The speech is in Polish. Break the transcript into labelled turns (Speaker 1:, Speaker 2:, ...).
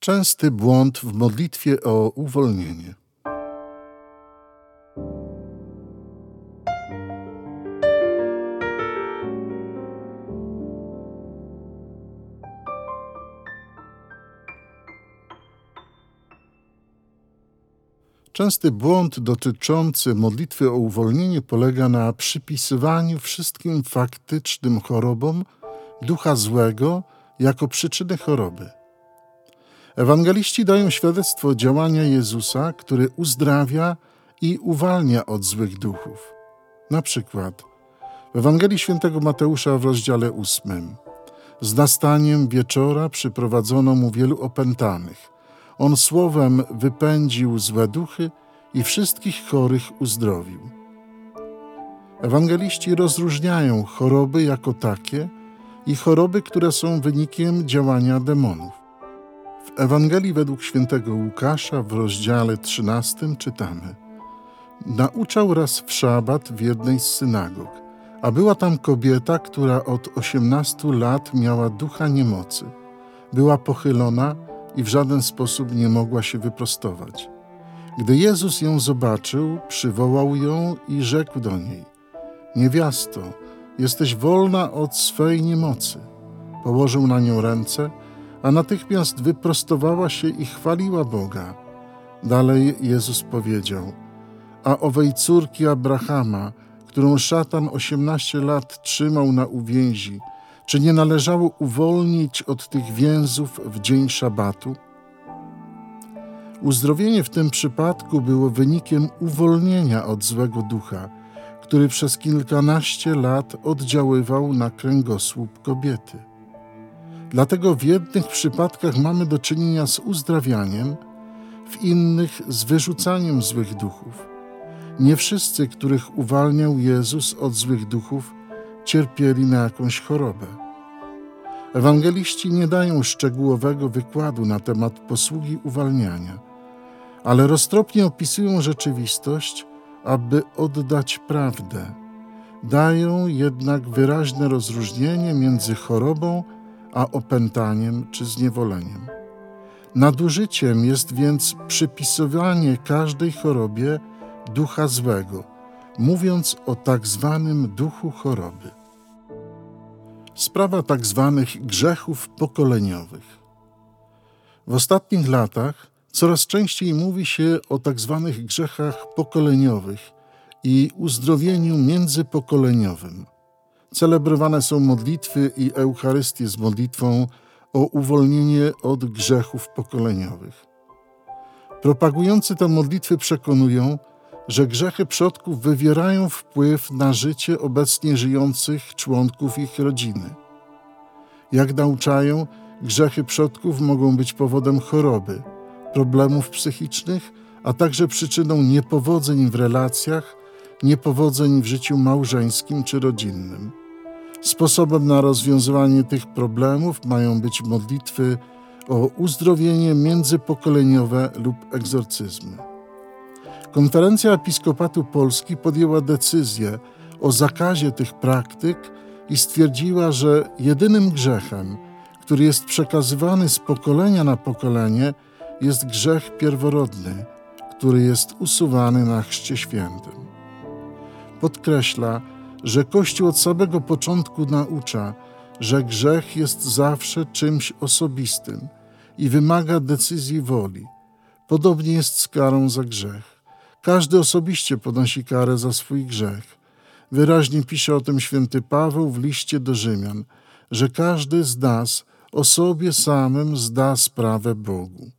Speaker 1: Częsty błąd w modlitwie o uwolnienie. Częsty błąd dotyczący modlitwy o uwolnienie polega na przypisywaniu wszystkim faktycznym chorobom ducha złego jako przyczyny choroby. Ewangeliści dają świadectwo działania Jezusa, który uzdrawia i uwalnia od złych duchów. Na przykład w Ewangelii Świętego Mateusza w rozdziale ósmym. Z nastaniem wieczora przyprowadzono mu wielu opętanych. On słowem wypędził złe duchy i wszystkich chorych uzdrowił. Ewangeliści rozróżniają choroby jako takie i choroby, które są wynikiem działania demonów. W Ewangelii według świętego Łukasza w rozdziale 13 czytamy: Nauczał raz w szabat w jednej z synagog, a była tam kobieta, która od 18 lat miała ducha niemocy. Była pochylona i w żaden sposób nie mogła się wyprostować. Gdy Jezus ją zobaczył, przywołał ją i rzekł do niej: Niewiasto, jesteś wolna od swej niemocy. Położył na nią ręce a natychmiast wyprostowała się i chwaliła Boga. Dalej Jezus powiedział: A owej córki Abrahama, którą szatan osiemnaście lat trzymał na uwięzi, czy nie należało uwolnić od tych więzów w dzień szabatu? Uzdrowienie w tym przypadku było wynikiem uwolnienia od złego ducha, który przez kilkanaście lat oddziaływał na kręgosłup kobiety. Dlatego w jednych przypadkach mamy do czynienia z uzdrawianiem, w innych z wyrzucaniem złych duchów. Nie wszyscy, których uwalniał Jezus od złych duchów, cierpieli na jakąś chorobę. Ewangeliści nie dają szczegółowego wykładu na temat posługi uwalniania, ale roztropnie opisują rzeczywistość, aby oddać prawdę. Dają jednak wyraźne rozróżnienie między chorobą a opętaniem czy zniewoleniem. Nadużyciem jest więc przypisywanie każdej chorobie ducha złego, mówiąc o tak zwanym duchu choroby. Sprawa tak zwanych grzechów pokoleniowych. W ostatnich latach coraz częściej mówi się o tak zwanych grzechach pokoleniowych i uzdrowieniu międzypokoleniowym – celebrowane są modlitwy i Eucharystie z modlitwą o uwolnienie od grzechów pokoleniowych. Propagujący te modlitwy przekonują, że grzechy przodków wywierają wpływ na życie obecnie żyjących członków ich rodziny. Jak nauczają, grzechy przodków mogą być powodem choroby, problemów psychicznych, a także przyczyną niepowodzeń w relacjach, niepowodzeń w życiu małżeńskim czy rodzinnym. Sposobem na rozwiązywanie tych problemów mają być modlitwy o uzdrowienie międzypokoleniowe lub egzorcyzmy. Konferencja Episkopatu Polski podjęła decyzję o zakazie tych praktyk i stwierdziła, że jedynym grzechem, który jest przekazywany z pokolenia na pokolenie, jest grzech pierworodny, który jest usuwany na Chrzcie Świętym. Podkreśla, że Kościół od samego początku naucza, że grzech jest zawsze czymś osobistym i wymaga decyzji woli. Podobnie jest z karą za grzech. Każdy osobiście ponosi karę za swój grzech. Wyraźnie pisze o tym święty Paweł w liście do Rzymian, że każdy z nas o sobie samym zda sprawę Bogu.